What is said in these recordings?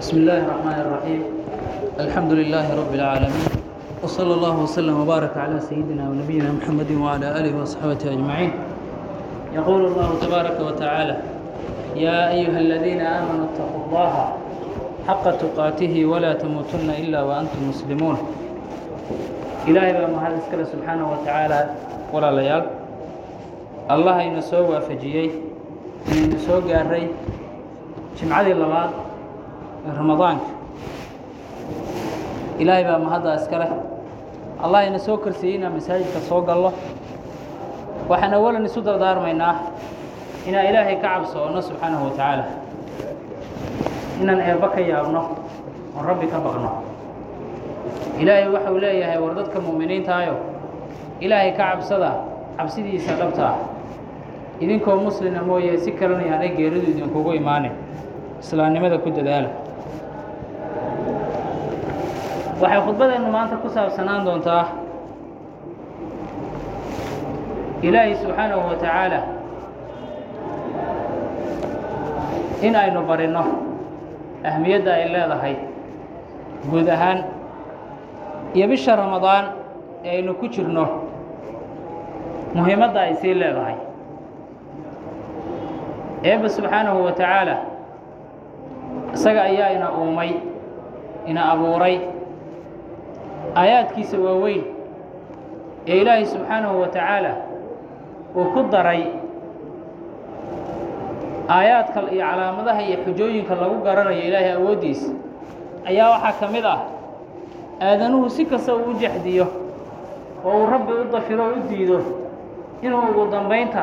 بسم الله الرحمن الرحيم الحمد لله رب العالمين وصلى الله وسلم وبارك على سيدنا ونبينا محمد وعلى آله وصحبه أجمعين يقول الله تبارك وتعالى يا أيها الذين آمنوا اتقوا الله حق تقاته ولا تموتن إلا وأنتم مسلمون إلهي بقى مهدس كله سبحانه وتعالى ولا ليال الله ينسوه وافجيه ينسوه قاري جمعة اللبات ramadaanka. Ilaahay baa mahadda iska leh. Allah ina soo korsiiyey inaan masaajidka soo gallo. Waxaan awalan isu dardaarmaynaa inaan ilaahay ka cabsoonno subxaanahu wa tacaala. Inaan eebba ka yaabno oon rabbi ka baqno. Ilaahay waxau leeyahay war dadka mu'miniintaayo ilaahay ka cabsada cabsidiisa dhabta ah. Idinkoo muslina mooye si kalena yaanay geeridu idinkugu imaanin islaamnimada ku dadaala waxay khudbadeennu maanta ku saabsanaan doontaa ilaahay subxaanahu wa tacaala in aynu barinno ahmiyadda ay leedahay guud ahaan iyo bisha ramadaan ee aynu ku jirno muhiimadda ay sii leedahay. Eebba subxaanahu wa tacaala isaga ayaa ina uumay ina abuuray aayaadkiisa waaweyn ee ilaahay subxaanahu wa tacaala uu ku daray aayaadka iyo calaamadaha iyo xujooyinka lagu garanayo ilaahay awooddiisa ayaa waxaa ka mid ah aadanuhu si kasta uu u jexdiyo oo uu rabbi u dafiro u diido inuu ugu dambaynta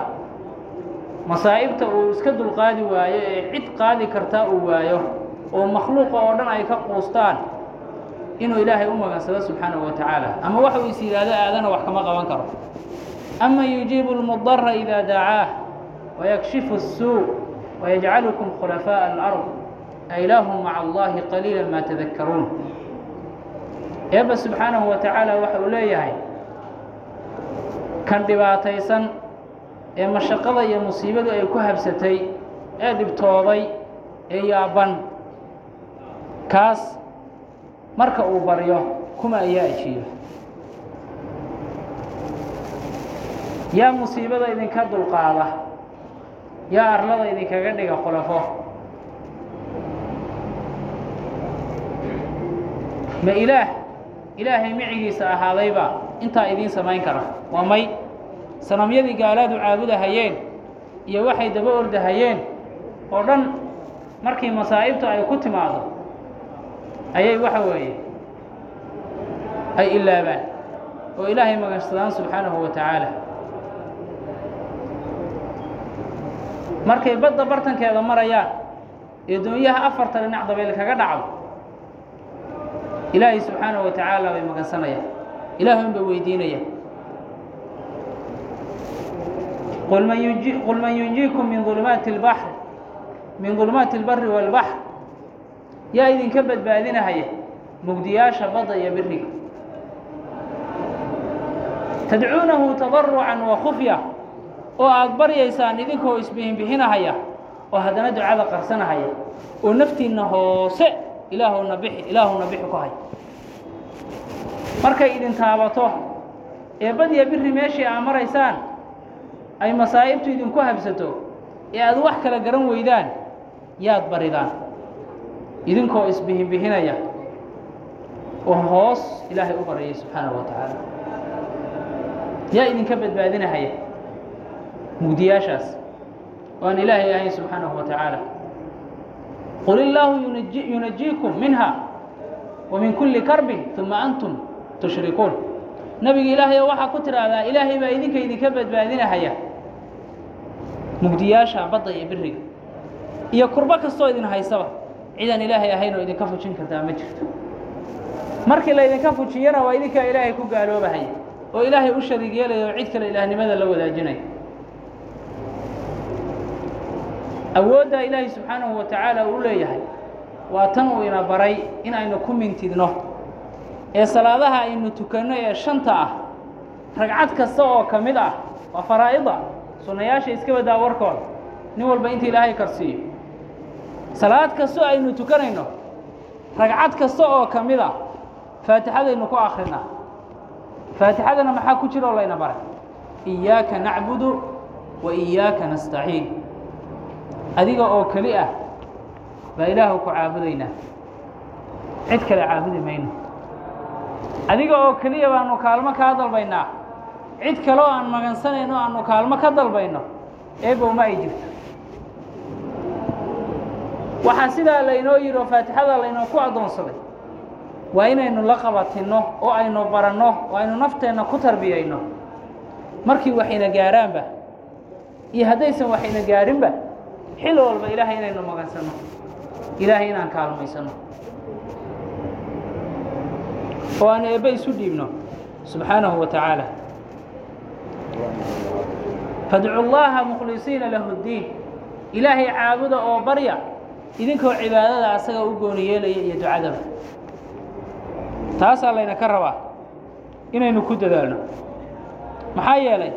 masaa'ibta uu iska dulqaadi waayo ee cid qaadi kartaa uu waayo oo makhluuqa oo dhan ay ka quustaan inuu ilaahay u magansado subxaanaه wa tacaala. Ama wax uu is yidhaahdo aadana wax kama qaban karo. Ama yujiibu اlmudara ida dacaah wayakshifu الsuu wayajcalukum khulafaaءa alأrض ailaahu maca allahi qaliila maa tadakaruun eebba subxaanahu wa tacaala waxa uu leeyahay kan dhibaataysan ee mashaqada iyo musiibadu ay ku habsatay ee dhibtooday ee yaaban kaas marka uu baryo kuma ayaa ajiiba yaa musiibada idinka dulqaada. Yaa arlada idinkaga dhiga khulafo. Ma ilaah ilaahay micigiisa ahaadayba intaa idiin samayn kara. Waa may. Sanamyadii gaalaadu caabudahayeen iyo waxay daba ordahayeen oo dhan markii masaa'ibta ay ku timaado ayay waxa weeye ay ilaabaan oo ilaahay magansadaan subxaanahu wa tacaala. Markay badda bartankeeda marayaan ee doonyaha afarta dhinac dabayl kaga dhacdo ilaahay subxaanahu wa tacaala bay magansanayaan. Ilaahun bay weydiinayaan. Qul man yunjiikum min ulumaati اlbaxri min ظulumaati اlbari wاlbaxr yaa idinka badbaadinahaya mugdiyaasha badda iyo biriga. Tadcuunahu tadarucan wa khufya oo aada baryaysaan idinkoo isbihinbixinahaya oo haddana ducada qarsanahaya oo naftiinna hoose ilaahuna bixi ilaahuna bixi ku hay markay idin taabato ee badiya biri meeshii aa maraysaan ay masaa'ibtu idinku habsato ee aad wax kala garan weydaan yaad baridaan idinkoo isbihinbihinaya oo hoos ilaahay u baryay subxaanahu wa tacaala yaa idinka badbaadinahaya mugdiyaashaas oo aan ilaahay ahayn subxaanahu wa tacaala qul illaahu yunaji yunajiikum minha wa min kulli karbin uma antum tushrikuun nebiga ilaahay oo waxaa ku tidhaahdaa ilaahay baa idinka idinka badbaadinahaya mugdiyaasha badda iyo biriga iyo kurbo kastoo idin haysaba cidaan ilaahay ahayn oo idinka fujin kartaa ma jirto. Markii laydinka fujiyana waa idinkaa ilaahay ku gaaloobahaya oo ilaahay u shariig yeelaya oo cid kale ilaahnimada la wadaajinaya awooddaa ilaahay subxaanahu wa tacaala uu leeyahay waa tan uu ina baray in aynu ku mintidno ee salaadaha aynu tukanno ee shanta ah ragcad kasta oo ka mid ah waa faraa'ida sunnayaasha iska badaa warkooda nin walba inta ilaahay karsiiyo salaad kastoo aynu tukanayno ragcad kasta oo ka mid a faatixadaynu ku akrinaa faatixadana maxaa ku jira oo layna baray iyaaka nacbudu wa iyaaka nastaciin. Adiga oo keli ah baa ilaahu ku caabudaynaa. Cid kale caabudi mayno. Adiga oo keliya baanu kaalmo kaa dalbaynaa. Cid kaleo aan magansanayno aanu kaalmo ka dalbayno. Eebow ma ay jirto waxaa sidaa laynoo yidhi oo faatixada laynoo ku addoonsaday. Waa inaynu la qabatinno oo aynu baranno oo aynu nafteenna ku tarbiyayno. Markii waxayna gaaraanba iyo haddaysan waxayna gaarinba xil walba ilaahay inaynu magansanno. Ilaahay inaan kaalmaysanno. Oo aan eebbe isu dhiibno subxaanahu wa tacaala. Fadcu llaaha mukhlisiina lahu ddiin. Ilaahay caabuda oo barya idinkoo cibaadada asaga u gooni yeelaya iyo ducadaba taasaa ka rabaa inaynu ku dadaalno. Maxaa yeelay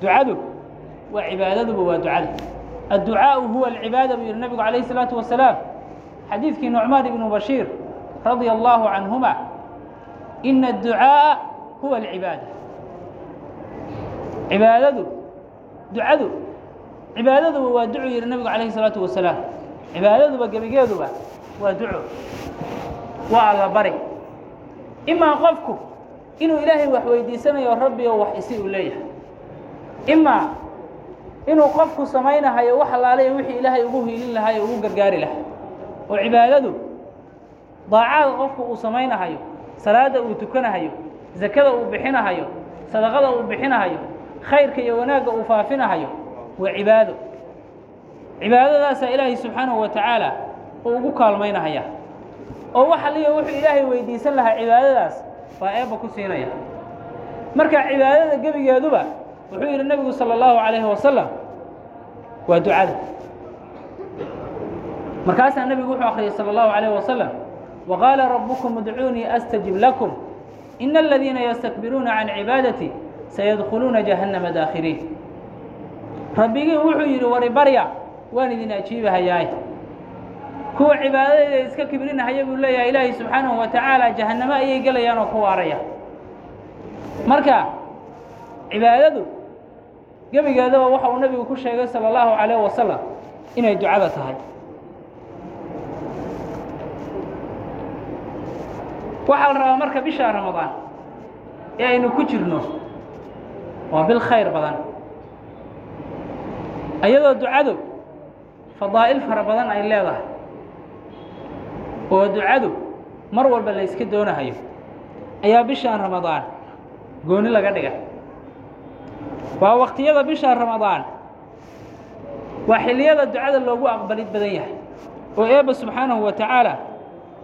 ducadu waa cibaadaduba waa ducada. Adducaau huwa alcibaada buu yihi nabigu calayh isalaatu wasalaam. Xadiidkii nucmaan ibnu bashiir radia allaahu canhuma ina adducaa'a huwa alcibaada. Cibaadadu ducadu cibaadaduba waa ducu yihi nabigu calayhi isalaatu wasalaam cibaadaduba gebigeeduba waa duco waa alla bari imaa qofku inuu ilaahay wax weydiisanayo rabbi oo wax isi uu leeyahay. Imaa inuu qofku samaynahayo wax allaalayo wixii ilaahay ugu hiilin lahaa o ugu gargaari lahaa oo cibaadadu daacaada qofku uu samaynahayo salaadda uu tukanahayo sakada uu bixinahayo sadaqada uu bixinahayo khayrka iyo wanaagga uu faafinahayo waa cibaado cibaadadaasaa ilaahay subxaanahu wa tacaala uu ugu kaalmaynahaya. Oo wax aliyo wuxuu ilaahay weydiisan lahaa cibaadadaas baa eebba ku siinaya. Marka cibaadada gebigeeduba wuxuu yidhi nebigu salى اllahu عalayhi wasalam waa ducada. Markaasaa nebigu wuxuu akhriyay salى اllahu عalayh wasalam waqaala rabukum idcuunii astajib lakum. Ina aladiina yastakbiruuna can cibaadati sayadkhuluuna jahannama daakhiriin. Rabbigiin wuxuu yidhi waribarya waan idin ajiibahayaay kuwa cibaadadayda iska kibrinahaya buu leeyahay ilaahay subxaanahu wa tacaala jahannamo ayay gelayaan oo ku waaraya marka cibaadadu gebigeedaba waxa uu nebigu ku sheegay salى اllahu عalayه wasalam inay ducada tahay waxaa la rabaa marka bisha ramadaan ee aynu ku jirno waa bil khayr badan iyadoo ducadu fadaa'il fara badan ay leedahay. Oo ducadu mar walba la yska doonahayo. Ayaa bishaan ramadaan gooni laga dhiga waa waqtiyada bisha ramadaan waa xilliyada ducada loogu aqbalid badan yahay. Oo eebba subxaanahu wa tacaala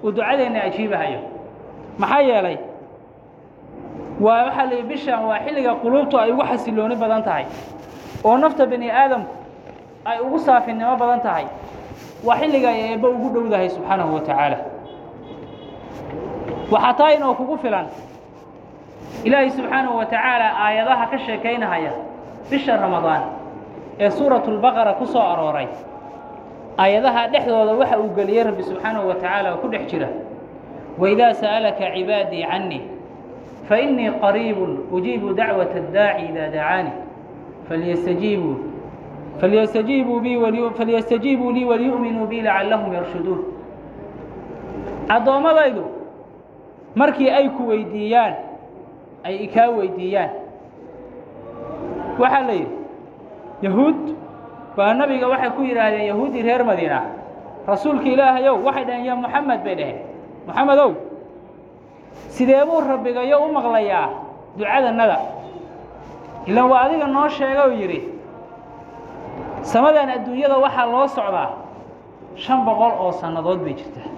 uu ducadeenna ajiibahayo. Maxaa yeelay waa waxaa la bishaan waa xilliga quluubtu ay ugu xasilooni badan tahay. Oo nafta bani aadamku ay ugu saafinimo badan tahay. Waa xilliga ay eebbe ugu dhowdahay subxaanahu wa tacaala. Waxaa taa inoo kugu filan. Ilaahay subxaanahu wa tacaala aayadaha ka sheekaynahaya bisha ramadaan ee suuratu lbaqara ku soo arooray. Aayadaha dhexdooda waxa uu geliyey rabbi subxaanahu wa tacaala oo ku dhex jira. Waidaa sa'alaka cibaadii cannii fainii qariibun ujiibu dacwata addaaci idaa dacaani falyastajiibuu falyastajiibuu lii waliyu'minuu bii lacallahum yarshuduun addoommadaydu markii ay ku weydiiyaan ay ikaa weydiiyaan waxaa la yidhi yahuud baa nabiga waxay ku yidhaahdeen yahuuddii reer madiina rasuulka ilaahayow waxay dhaheen ya moxamed bay dhaheen moxamedow sidee buu rabbigayo u maqlayaa ducadannada ilaan waa adiga noo sheega oo yidhi samadan adduunyada waxaa loo socdaa shan boqol oo sannadood bay jirtaa.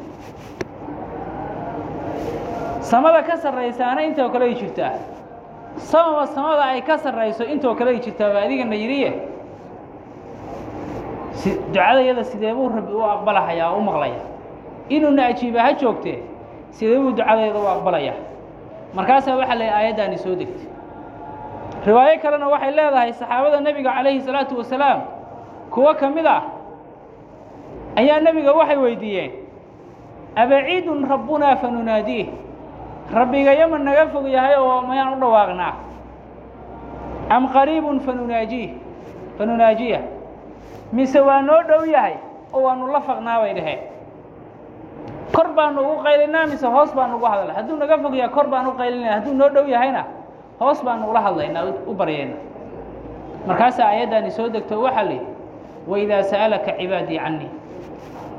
Samada ka sarraysaana intoo kale ay jirtaa. Samaba samada ay ka sarrayso intoo kale ay jirtaa baa adigana yidhiye si ducadayada sidee rabbi u aqbalahayaa oo u maqlaya inuuna ajiiba ha joogtee sidee buu ducadayada u aqbalayaa? Markaasaa waxaa la aayaddaani soo degtay. Riwaayo kalena waxay leedahay saxaabada nebiga calayhi salaatu wasalaam kuwo ka mid ah ayaa nebiga waxay weydiiyeen abaciidun rabbunaa fanunaadiih rabbigayo ma naga fog yahay oo mayaan u dhawaaqnaa. Am qariibun fanunaajiih fanunaajiya mise waa noo dhow yahay oo waanu la faqnaa bay dhaheen. Kor baanu ugu qaylinaa mise hoos baanu ugu hadalna hadduu naga fog yahay kor baan u qaylinaya hadduu noo dhow yahayna hoos baanu ula hadlaynaa u baryayna markaasaa ayaddani soo degto waxaa yidhi waidaa sa'alaka cibaadii cannii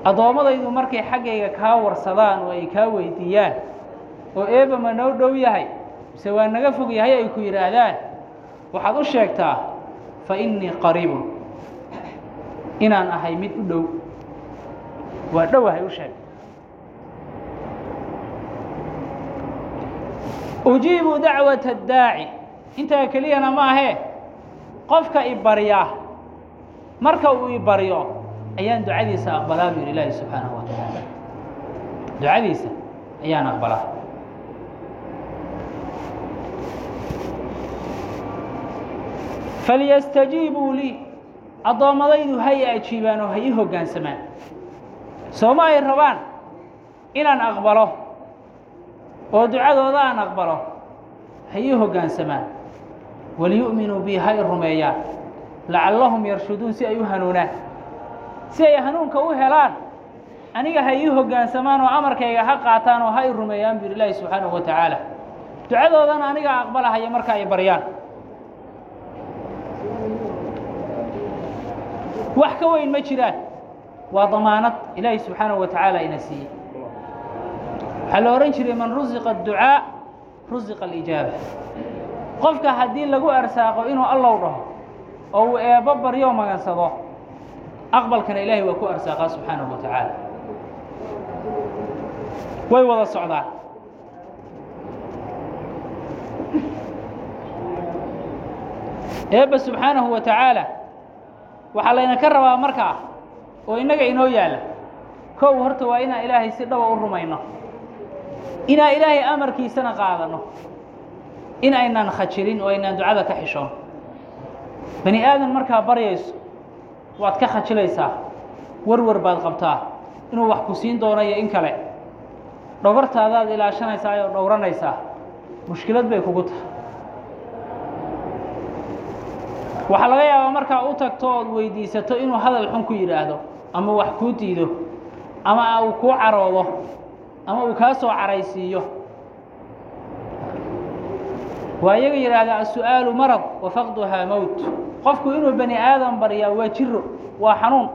addoommadaydu markay xaggayga kaa warsadaan oo ay kaa weydiiyaan oo eeba ma noo dhow yahay mise waa naga fog yahay ay ku yidhaahdaan waxaad u sheegtaa fa innii qariibun inaan ahay mid u dhow waa dhowahay u sheeg ujiibu dacwata addaaci intaa keliyana ma ahee qofka i barya marka uu i baryo ayaan ducadiisa aqbalaa bu yidhi ilaahi subxaanahu wa tacaala. Ducadiisa ayaan aqbalaa. Falyastajiibuu lii addoommadaydu hay ajiibaan oo ha ii hoggaansamaan sooma ay rabaan inaan aqbalo oo ducadooda aan aqbalo? Ha ii hoggaansamaan waliyu'minuu bii ha i rumeeyaan lacallahum yarshuduun si ay u hanuunaan. Si ay hanuunka u helaan aniga ha ii hoggaansamaan oo amarkayga ha qaataan oo ha i rumeeyaan bu yidhi ilaahi subxaanahu wa tacaala. Ducadoodana aniga aqbalahaya marka ay baryaan. Wax ka weyn ma jiraan. Waa damaanad ilaahi subxaanahu wa tacaala ina siiyey. Waxaa la odhan jiray man rusiqa adducaa rusiqa alijaaba. Qofka haddii lagu arsaaqo inuu allow dhaho oo uu eebbo baryo magansado aqbalkana ilaahay waa ku arsaaqaa subxaanahu wa tacaala. Way wada socdaan eebba subxaanahu wa tacaala waxaa laynaka rabaa markaa oo innaga inoo yaalla kow horta waa inaan ilaahay si dhaba u rumayno inaan ilaahay amarkiisana qaadanno in aynaan khajilin oo aynaan ducada ka xishoon bani aadan markaa baryayso waad ka khajilaysaa warwar baad qabtaa. Inuu wax ku siin doono iyo in kale. Dhogortaadaad ilaashanaysaa oo dhowranaysaa. Mushkilad bay kugu tahay. Waxaa laga yaabaa markaa u tagto ood weydiisato inuu hadal xun ku yidhaahdo ama wax kuu diido ama uu kuu caroodo ama uu kaa soo caraysiiyo. Waa iyaga yidhaahdaa as-su'aalu marad wa faqduhaa mowt qofku inuu bani aadam baryaa waa jiro waa xanuun.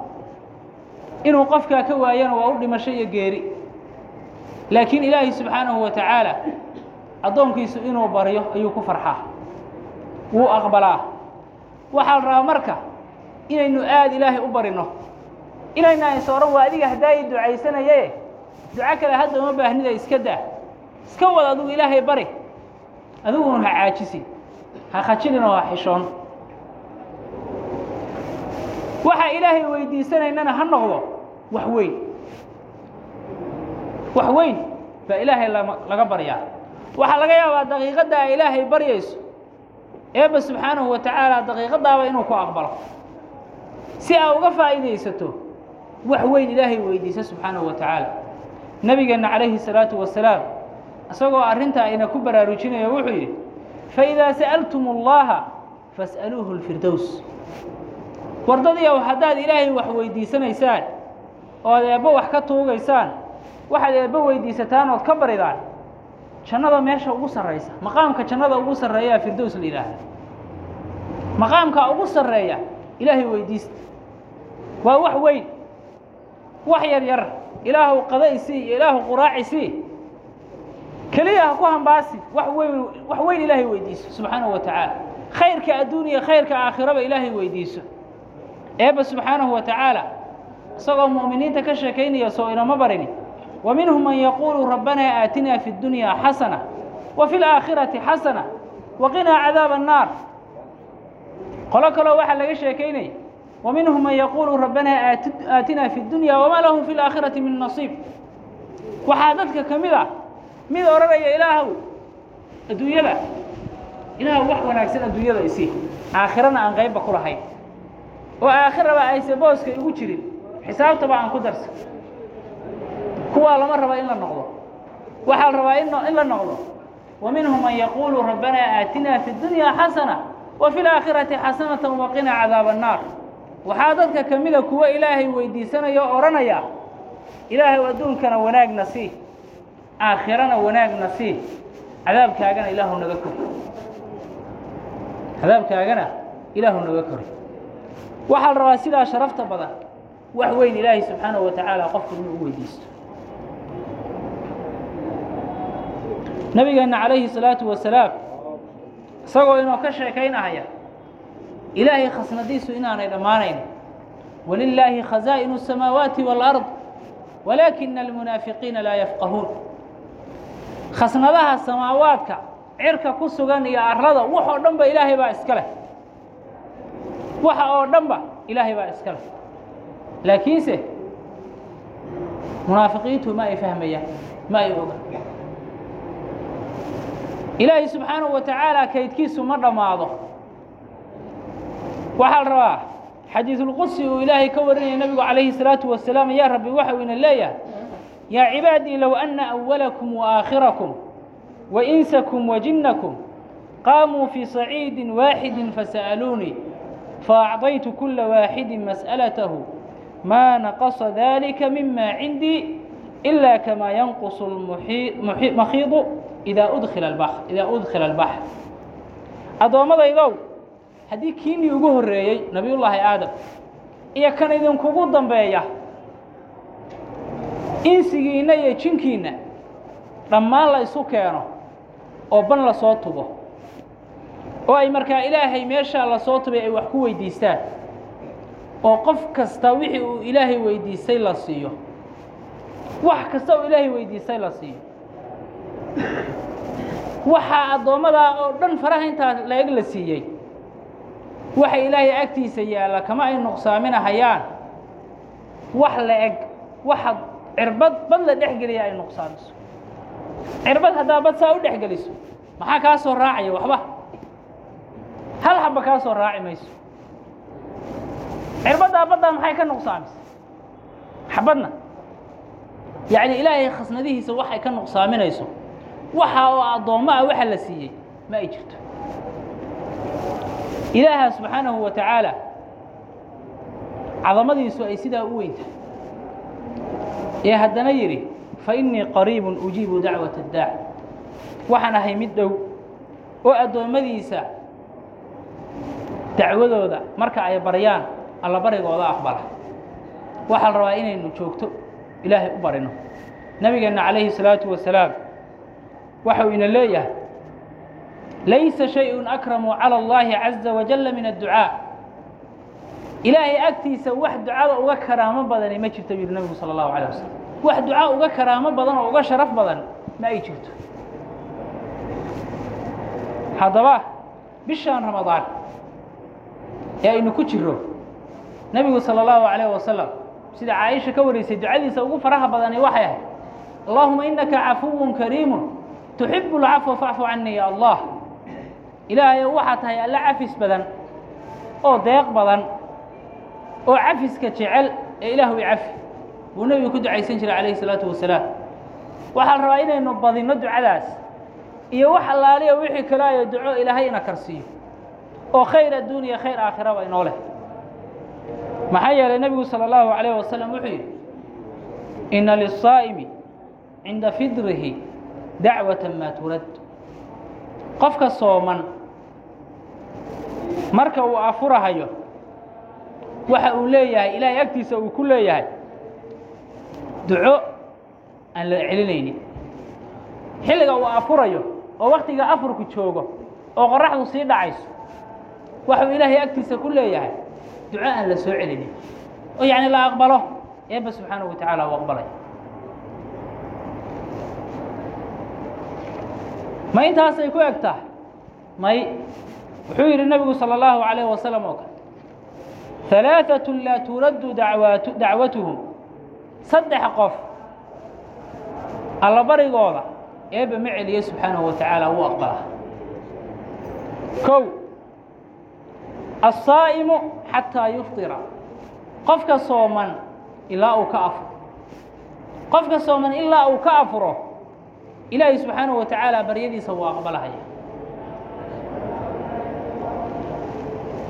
Inuu qofkaa ka waayana waa u dhimasho iyo geeri. Laakiin ilaahay subxaanahu wa tacaala addoonkiisu inuu baryo ayuu ku farxaa. Wuu aqbalaa. Waxaa la rabaa marka inaynu aada ilaahay u barino inayna is odhan waa adiga haddaayay ducaysanaye duco kale hadda uma baahnida iska daa. Iska wad adigu ilaahay bari. Adiguna ha caajisin ha khajilin oo ha xishoon waxa ilaahay weydiisanaynana ha noqdo wax weyn. Wax weyn baa ilaahay laga baryaa. Waxaa laga yaabaa daqiiqadda ay ilaahay baryayso. Eebba subxaanahu wa tacaala daqiiqadaaba inuu ku aqbalo. Si aa uga faa'iidaysato wax weyn ilaahay weydiisa subxaanahu wa tacaala nebigeenna calayhi salaatu wasalaam isagoo arrintaa ayna ku baraarujinayo wuxuu yidhi faidaa sa'altum اllaha fas'aluuhu اlfirdows wardadiiow haddaad ilaahay wax weydiisanaysaan. Ood eebbo wax ka tuugaysaan. Waxaad eebbo weydiisataan ood ka baridaan. Jannada meesha ugu sarraysa. Maqaamka jannada ugu sarreeyaa firdows la yidhaahda maqaamka ugu sarreeya ilaahay weydiista. Waa wax weyn. Wax yar yar. Ilaahu qada isii iyo ilaahu quraac isii keliya ha ku hambaasi. Wax weyn wax weyn ilaahay weydiiso subxaanahu wa tacaala. Khayrka adduuniya khayrka aakhiraba ilaahay weydiiso eebba subxaanahu wa tacaala isagoo mu'miniinta ka sheekaynaya soo inama barini wa minhum man yaquulu rabbanaa aatinaa fi اdunyaa xasana wa fi اlaakhirati xasana wa qinaa cadaaba annaar qolo kaloo waxaa laga sheekaynaya wa minhum man yaquulu rabbanaa aatinaa fi اdunyaa wamaa lahu fi اlaakhirati min nasiib. Waxaa dadka ka mid ah mid odhanaya ilaahow adduunyada ilaahw wax wanaagsan adduunyada isii aakhirana aan qaybba ku lahayn oo aakhiraba ayse booska igu jirin xisaabtaba aan ku darsan kuwaa lama raba in la noqdo waxaa la rabaa in la noqdo wa minhum man yaquulu rabbanaa aatinaa fi اdunya xasana wa fi اlaakhirati xasanata waqinaa cadaaba الnaar waxaa dadka ka mida kuwo ilaahay weydiisanaya o odhanaya ilaahay adduunkana wanaagna sii aakhirana wanaagna sii cadaabkaagana ilaahu naga kori cadaabkaagana ilaahu naga kori waxaa la rabaa sidaa sharafta badan wax weyn ilaahay subxaanaه wa tacaala qofku inuu u weydiisto. Nabigeenna calayhi الsalaaةu wasalaam isagoo inoo ka sheekaynahaya ilaahay khasnadiisu inaanay dhammaanayn. Walilaahi khazaa'in الsamaawaati wاlأrض walaakina almunaafiqiina laa yafqahuun. Khasnadaha samaawaadka cirka ku sugan iyo arrada waxoo dhan ba ilaahay baa iska leh waxa oo dhan ba ilaahay baa iska leh. Laakiinse munaafiqiintu ma ay fahmayaan ma ay oga ilaahay subxaanahu wa tacaala kaydkiisu ma dhammaado waxaa la rabaa xadiisulqudsi uu ilaahay ka warinaya nebigu calayhi salaatu wasalaam yaa rabbi waxa uu ina leeyahay yaa cibaadii low anna awalakum waaaakhirakum wainsakum wajinnakum qaamuu fii saciidin waaxidin fasa'aluunii faacطaytu kula waaxidin mas'alatahu maa naqasa dalika mima cindii ila kamaa yanqusu makhiidu idaa udkila albaxr addoommadaydow haddii kiinii ugu horreeyey nebiyullaahi aadam iyo kan idinkugu dambeeya insigiinna iyo jinkiinna dhammaan la isu keeno oo ban la soo tubo oo ay markaa ilaahay meeshaa la soo tubay ay wax ku weydiistaan. oo qof kasta wixii uu ilaahay weydiistay la siiyo. wax kasta uu ilaahay weydiistay la siiyo. waxaa addoommadaa oo dhan faraha intaa la-eg la siiyey. waxa ilaahay agtiisa yaalla kama ay nuqsaaminahayaan wax la-eg waxa cirbad bad la dhex geliya ay nuqsaamiso. cirbad haddaa bad saa u dhex geliso. maxaa kaa soo raacaya waxba hal xaba kaa soo raaci mayso? Cirbaddaa baddaa maxay ka nuqsaamisa xabadna. Yacni ilaahay khasnadihiisa waxay ka nuqsaaminayso. Waxa oo addoommo ah waxa la siiyey ma ay jirto. Ilaaha subxaanahu wa tacaala cadamadiisu ay sidaa u weyntahay ee haddana yidhi fa innii qariibun ujiibu dacwata addaac. Waxaan ahay mid dhow oo addoommadiisa dacwadooda marka ay baryaan alla barigooda aqbala. Waxaa la rabaa inaynu joogto ilaahay u barino. Nebigeenna calayhi الsalaatu wasalaam waxau ina leeyahay laysa shay-un akramu calى اllahi caza wajala min adducaa. Ilaahay agtiisa wax ducada uga karaamo badani ma jirto yidhi nebigu salى اllahu alيه wasalam wax ducaa uga karaamo badan oo uga sharaf badan ma ay jirto. Haddaba bishaan ramadaan ee aynu ku jiro nebigu salى اllahu عalayه wasalam sida caaisha ka waraysay ducadiisa ugu faraha badani waxay ahayd allahuma inaka cafuw kariimu tuxibu اlcafwa facfu canii ya allah ilaahayow waxaa tahay alla cafis badan oo deeq badan oo cafiska jecel ee ilaahu cafi buu nebigu ku ducaysan jiray calayhi salaatu wasalaam waxaa la rabaa inaynu badinno ducadaas iyo wax allaaliya wixii kale ayo duco ilaahay ina karsiiyo oo khayr adduuniya khayr aakhiraba inoo leh maxaa yeelay nebigu salى اllahu عalayه wasalam wuxuu yidhi ina liلsaa'imi cinda fidrihi dacwata maa turad qofka sooman marka uu afurahayo waxa uu leeyahay ilaahay agtiisa uu ku leeyahay duco aan la celinaynin xilliga uu afurayo oo waktiga afurku joogo oo qoraxdu sii dhacayso waxuu ilaahay agtiisa ku leeyahay duco aan la soo celinin. Oo yaعni la aqbalo? Eeba subxaanaه wataعaala u aqbalay. Ma intaasay ku eg tahay? May wuxuu yidhi nebigu salى الlahu عalيه wasalam oo kale ثalaaثaة laa turaddu dawaat dacwatuhum. Saddex qof allabarigooda eeba ma celiya subxaanaه wa taعaala wuu kow الsaa'imu xataa yuftira qofka sooman ilaa uu ka afo qofka sooman ilaa uu ka afuro ilaahay subxaanahu wa tacaala baryadiisa wuu aqbalahaya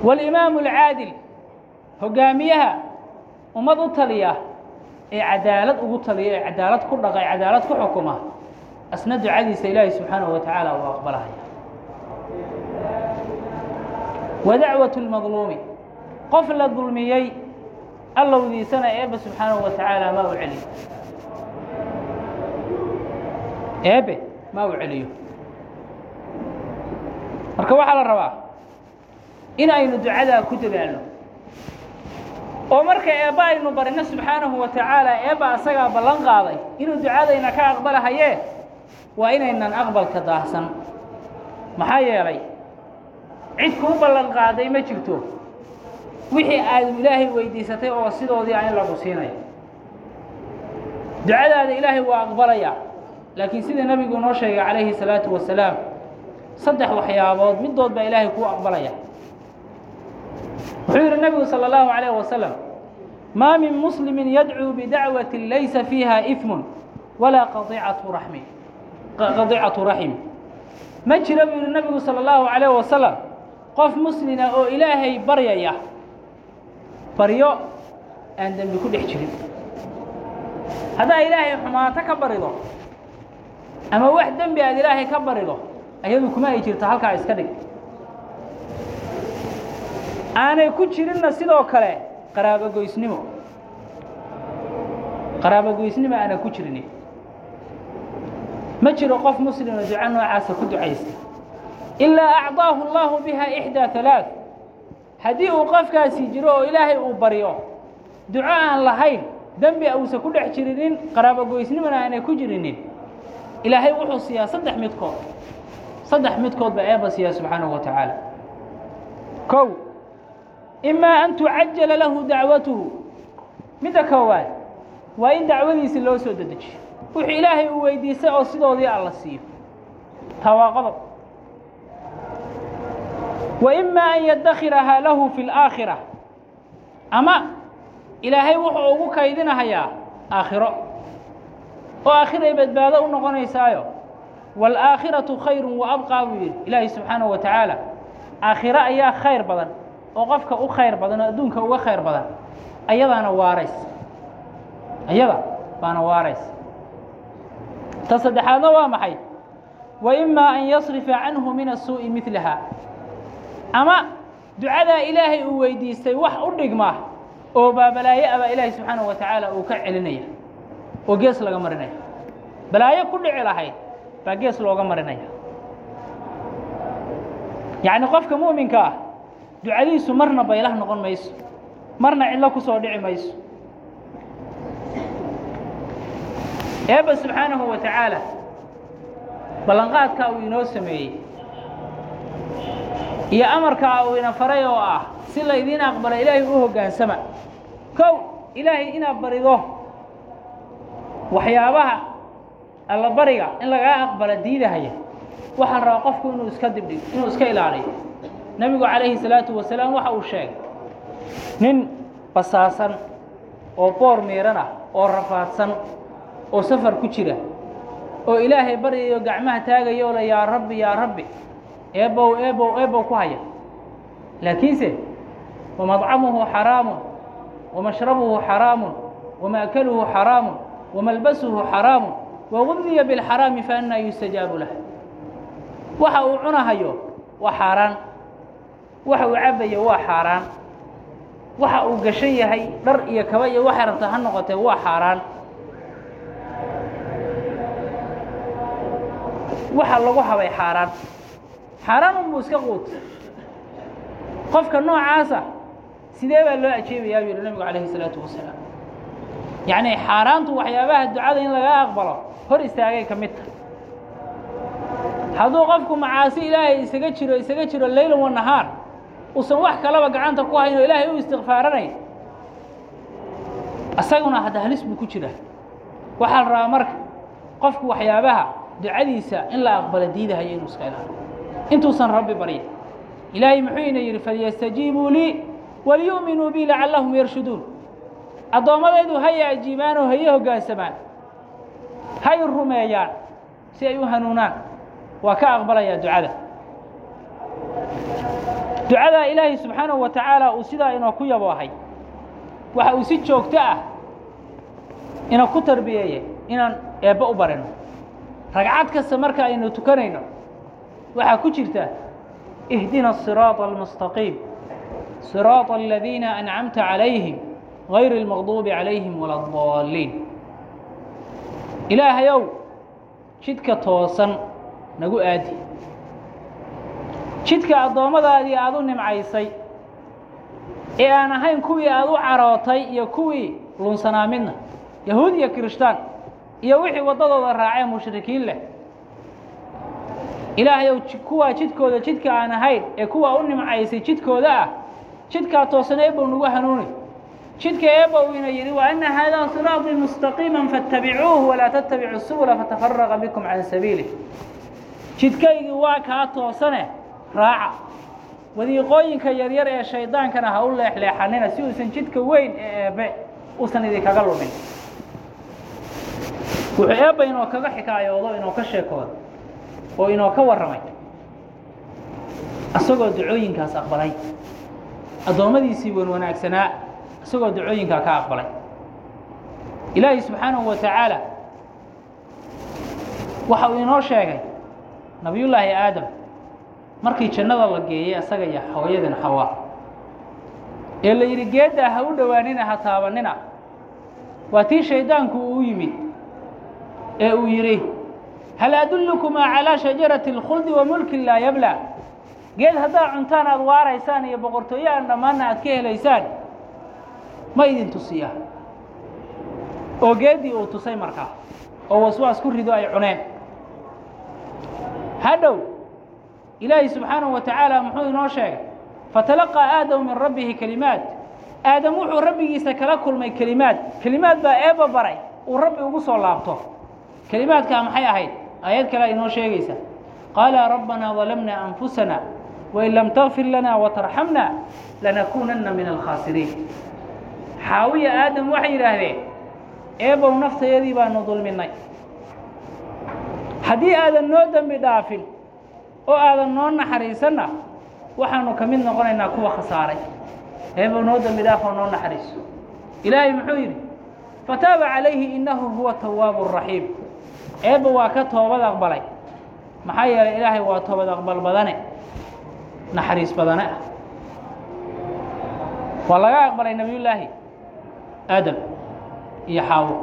walimaamu alcaadil hogaamiyaha ummad u taliya ee cadaalad ugu taliya ee cadaalad ku dhaqa ee cadaalad ku xukuma asna ducadiisa ilaahay subxaanahu wa tacaala uu aqbalahaya wa dacwatu lmadluumi qof la dulmiyey allowdiisana eebbe subxaanahu wa tacaala ma u celiyo eebbe ma u celiyo marka waxaa la rabaa in aynu ducadaa ku dadaalno oo marka eebba aynu barino subxaanahu wa tacaala eebba asagaa ballan qaaday inuu ducadayna ka aqbalahayee waa inaynan aqbalka daahsan maxaa yeelay cid kuu ballan ma jirto. Wixii aad ilaahay weydiisatay oo sidoodii a in lagu siinayo ducadaada ilaahay waa aqbalaya. Laakiin sida nebigu noo sheegay calayhi salaatu wasalaam saddex waxyaabood midood baa ilaahay kuu aqbalaya. Wuxuu yihi nebigu salى اllahu عalayه wasalam maa min muslimi yadcuu bidacwati laysa fiiha iثmu walaa qadicatu raxmi qadiicatu raxim ma jira buu yihi nebigu salى اllahu عalayه wasalam qof muslina oo ilaahay baryaya baryo aan dembi ku dhex jirin. Haddaa ilaahay xumaato ka barido ama wax dembi aad ilaahay ka barido ayadu kuma ay jirto halkaa iska dhig. Aanay ku jirinna sidoo kale qaraabogoysnimo qaraabogoysnimo aanay ku jirin ma jiro qof muslima duco noocaasa ku ducaysta ilaa acdaahu allahu biha ixdaa halaaث haddii uu qofkaasi jiro oo ilaahay uu baryo duco aan lahayn dembi uusan ku dhex jirinin qaraabogoysnimona aanay ku jirinin ilaahay wuxuu siiyaa saddex midkood. Saddex midkood baa eebba siiyaa subxaanahu wa tacaala. Kow imaa an tucajala lahu dacwatuhu. Midda koowaad waa in dacwadiisi loo soo dedejiyo. Wuxuu ilaahay uu weydiistay oo sidoodii alla siiyo taa waa qodob waimaa an yadakhirahaa lahu fi laakhira ama ilaahay wuxuu ugu kaydinahayaa aakhiro. Oo aakhiray badbaado u noqonaysaayo. Waalaakhiratu khayru wa abqaa buu yidhi ilaahay subxaanahu wa tacaala. Aakhiro ayaa khayr badan oo qofka u khayr badan oo adduunka uga khayr badan ayadaana waarays. Ayada baana waarays. Ta saddexaadna waa maxay? Waimaa an yasrifa canhu min asuu'i midlaha ama ducadaa ilaahay uu weydiistay wax u dhigma oo baabalaaye abaa ilaahay subxaanaه wa tacaala uu ka celinaya oo gees laga marinaya. Balaayo ku dhici lahayd baa gees looga marinaya. Yacni qofka mu'minka ah ducadiisu marna baylah noqon mayso marna cidlo ku soo dhici mayso. Eebba subxaanahu wa tacaala ballanqaadkaa uu inoo sameeyey iyo amarkaa uu ina faray oo ah si laydiin aqbala ilaahay u hoggaansama kow ilaahay inaad barido waxyaabaha allabariga in lagaa aqbala diidahaya waxaa rabaa qofku inuu iska dibdhigo inuu iska ilaaliyo. Nebigu calayhi salaatu wasalaam waxa uu sheegay nin basaasan oo boor miiran ah oo rafaadsan oo safar ku jira oo ilaahay baryayo gacmaha taagayo le yaa rabbi yaa rabbi eebow eebow eebow ku haya. Laakiinse wamadcamuhu xaraamun wamashrabuhu xaraamun wamaakaluhu xaraamun wamalbasuhu xaraamun wagudiya bilxaraami faannaa yustajaabu lah. Waxa uu cunahayo waa xaaraan. Waxa uu cabbayo waa xaaraan. Waxa uu gashan yahay dhar iyo kaba iyo waxay rabta ha noqotee waa xaaraan. Waxa lagu habay xaaraan xaaraan unbuu iska quuta qofka noocaasa sidee baa loo ajeebayaa buu yihi nabigu calayhi isalaatu wasalaam. Yacni xaaraantu waxyaabaha ducada in laga aqbalo hor istaagay ka mid tahay. Hadduu qofku macaasi ilaahay isaga jiro isaga jiro leylan wa nahaar uusan wax kalaba gacanta ku hayn oo ilaahay u istikfaaranayn isaguna hadda halis buu ku jira waxaa la rabaa marka qofku waxyaabaha ducadiisa in la aqbalo diidahayo inuu iska ilaaliyo intuusan rabbi barya ilaahay muxuu ina yidhi falyastajiibuu lii waliyu'minuu bi lacallahum yarshuduun. Addoommadaydu haya ajiibaan oo haye hoggaansamaan hay rumeeyaan si ay u hanuunaan. Waa ka aqbalayaa ducada. Ducadaa ilaahay subxaanahu wa tacaala uu sidaa inoo ku yaboohay waxa uu si joogto ah ina ku tarbiyeeye inaan eebbe u barino. Ragcad kasta marka aynu tukanayno waxaa ku jirta ihdina الصiraaط الmustaqiim صiraaط aladiina ancamta calayhim غayr اlmaqduubi calayhim wala اdaliin ilaahayow jidka toosan nagu aadi jidka addoommadaadii aada u nimcaysay ee aan ahayn kuwii aada u carootay iyo kuwii lunsanaa midna yahuud iyo kirishtaan iyo wixii waddadooda raacee mushrikiin leh ilaahayow kuwaa jidkooda jidka aan ahayn ee kuwaa u nimcaysay jidkooda ah jidkaa toosan eebow nagu hanuuni jidka eebow yidhi wa anna haadaa siraaطii mustaqiima faاtabicuuhu walaa tattabicu subula fatafaraqa bikum can sabiilih jidkaygii waa kaa toosane raaca. Wadiiqooyinka yaryar ee shaydaankana ha u leexleexanina si uusan jidka weyn ee eebbe uusan idinkaga lumin. Wuxuu eebba inoo kaga xikaayoodo inoo ka sheekooda oo inoo ka warramay. Isagoo ducooyinkaas aqbalay. Addoommadiisii wan wanaagsanaa isagoo ducooyinkaa ka aqbalay. Ilaahay subxaanahu wa tacaala waxa uu inoo sheegay nabiyullaahi aadam markii jannada la geeyey isaga iyo hooyadin xawaa ee la yidhi geeddaa ha u dhowaanina ha taabanina. Waa tii shayddaanku uu yimid ee uu yidhi hal adullukumaa calaa shajarati اlkhuldi wa mulkin laa yablaa geed haddaad cuntaan aada waaraysaan iyo boqortooyo aan dhammaanna aad ka helaysaan ma idin tusiyaa oo geeddii uu tusay markaa oo waswaas ku rido ay cuneen hadhow ilaahay subxaanahu wa tacaala muxuu inoo sheegay fatalaqaa aadamu min rabbihi kelimaat aadam wuxuu rabbigiisa kala kulmay kelimaad kelimaad baa eebba baray uu rabbi ugu soo laabto kelimaadkaa maxay ahayd aayad kalea inoo sheegaysa. Qaala rabbanaa dalamna anfusana wain lam takfir lana watarxamna lanakuunanna min alkhaasiriin xaawiya aadam waxay yidhaahdeen eebow naftayadii baanu dulminnay. Haddii aadan noo dembi dhaafin oo aadan noo naxariisanna waxaanu ka mid noqonaynaa kuwa khasaaray. Eebow noo dembi dhaaf oo noo naxariiso. Ilaahay muxuu yidhi fataaba calayhi innahu huwa tawaabu raxiim eebba waa ka toobad aqbalay. Maxaa yeelay ilaahay waa toobad aqbal badane naxariis badane. Ah waa laga aqbalay nebiyullaahi aadam iyo xaawo.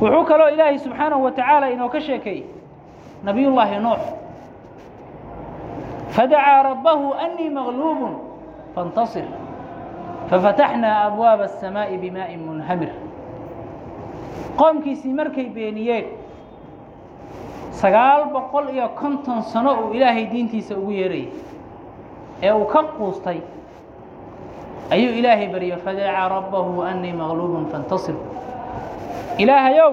Wuxuu kaloo ilaahay subxaanahu wa tacaala inoo ka sheekeeyey nabiyullaahi nuux. Fadacaa rabbahu annii maqluubun faاntasir fafataxnaa abwaaba aلsamaaءi bimaaءi munhamir qoomkiisii markay beeniyeen sagaal boqol iyo konton sano uu ilaahay diintiisa ugu yeerayay ee uu ka quustay ayuu ilaahay baryo fadacaa rabbahu annii maqluubun faاntasir ilaahayow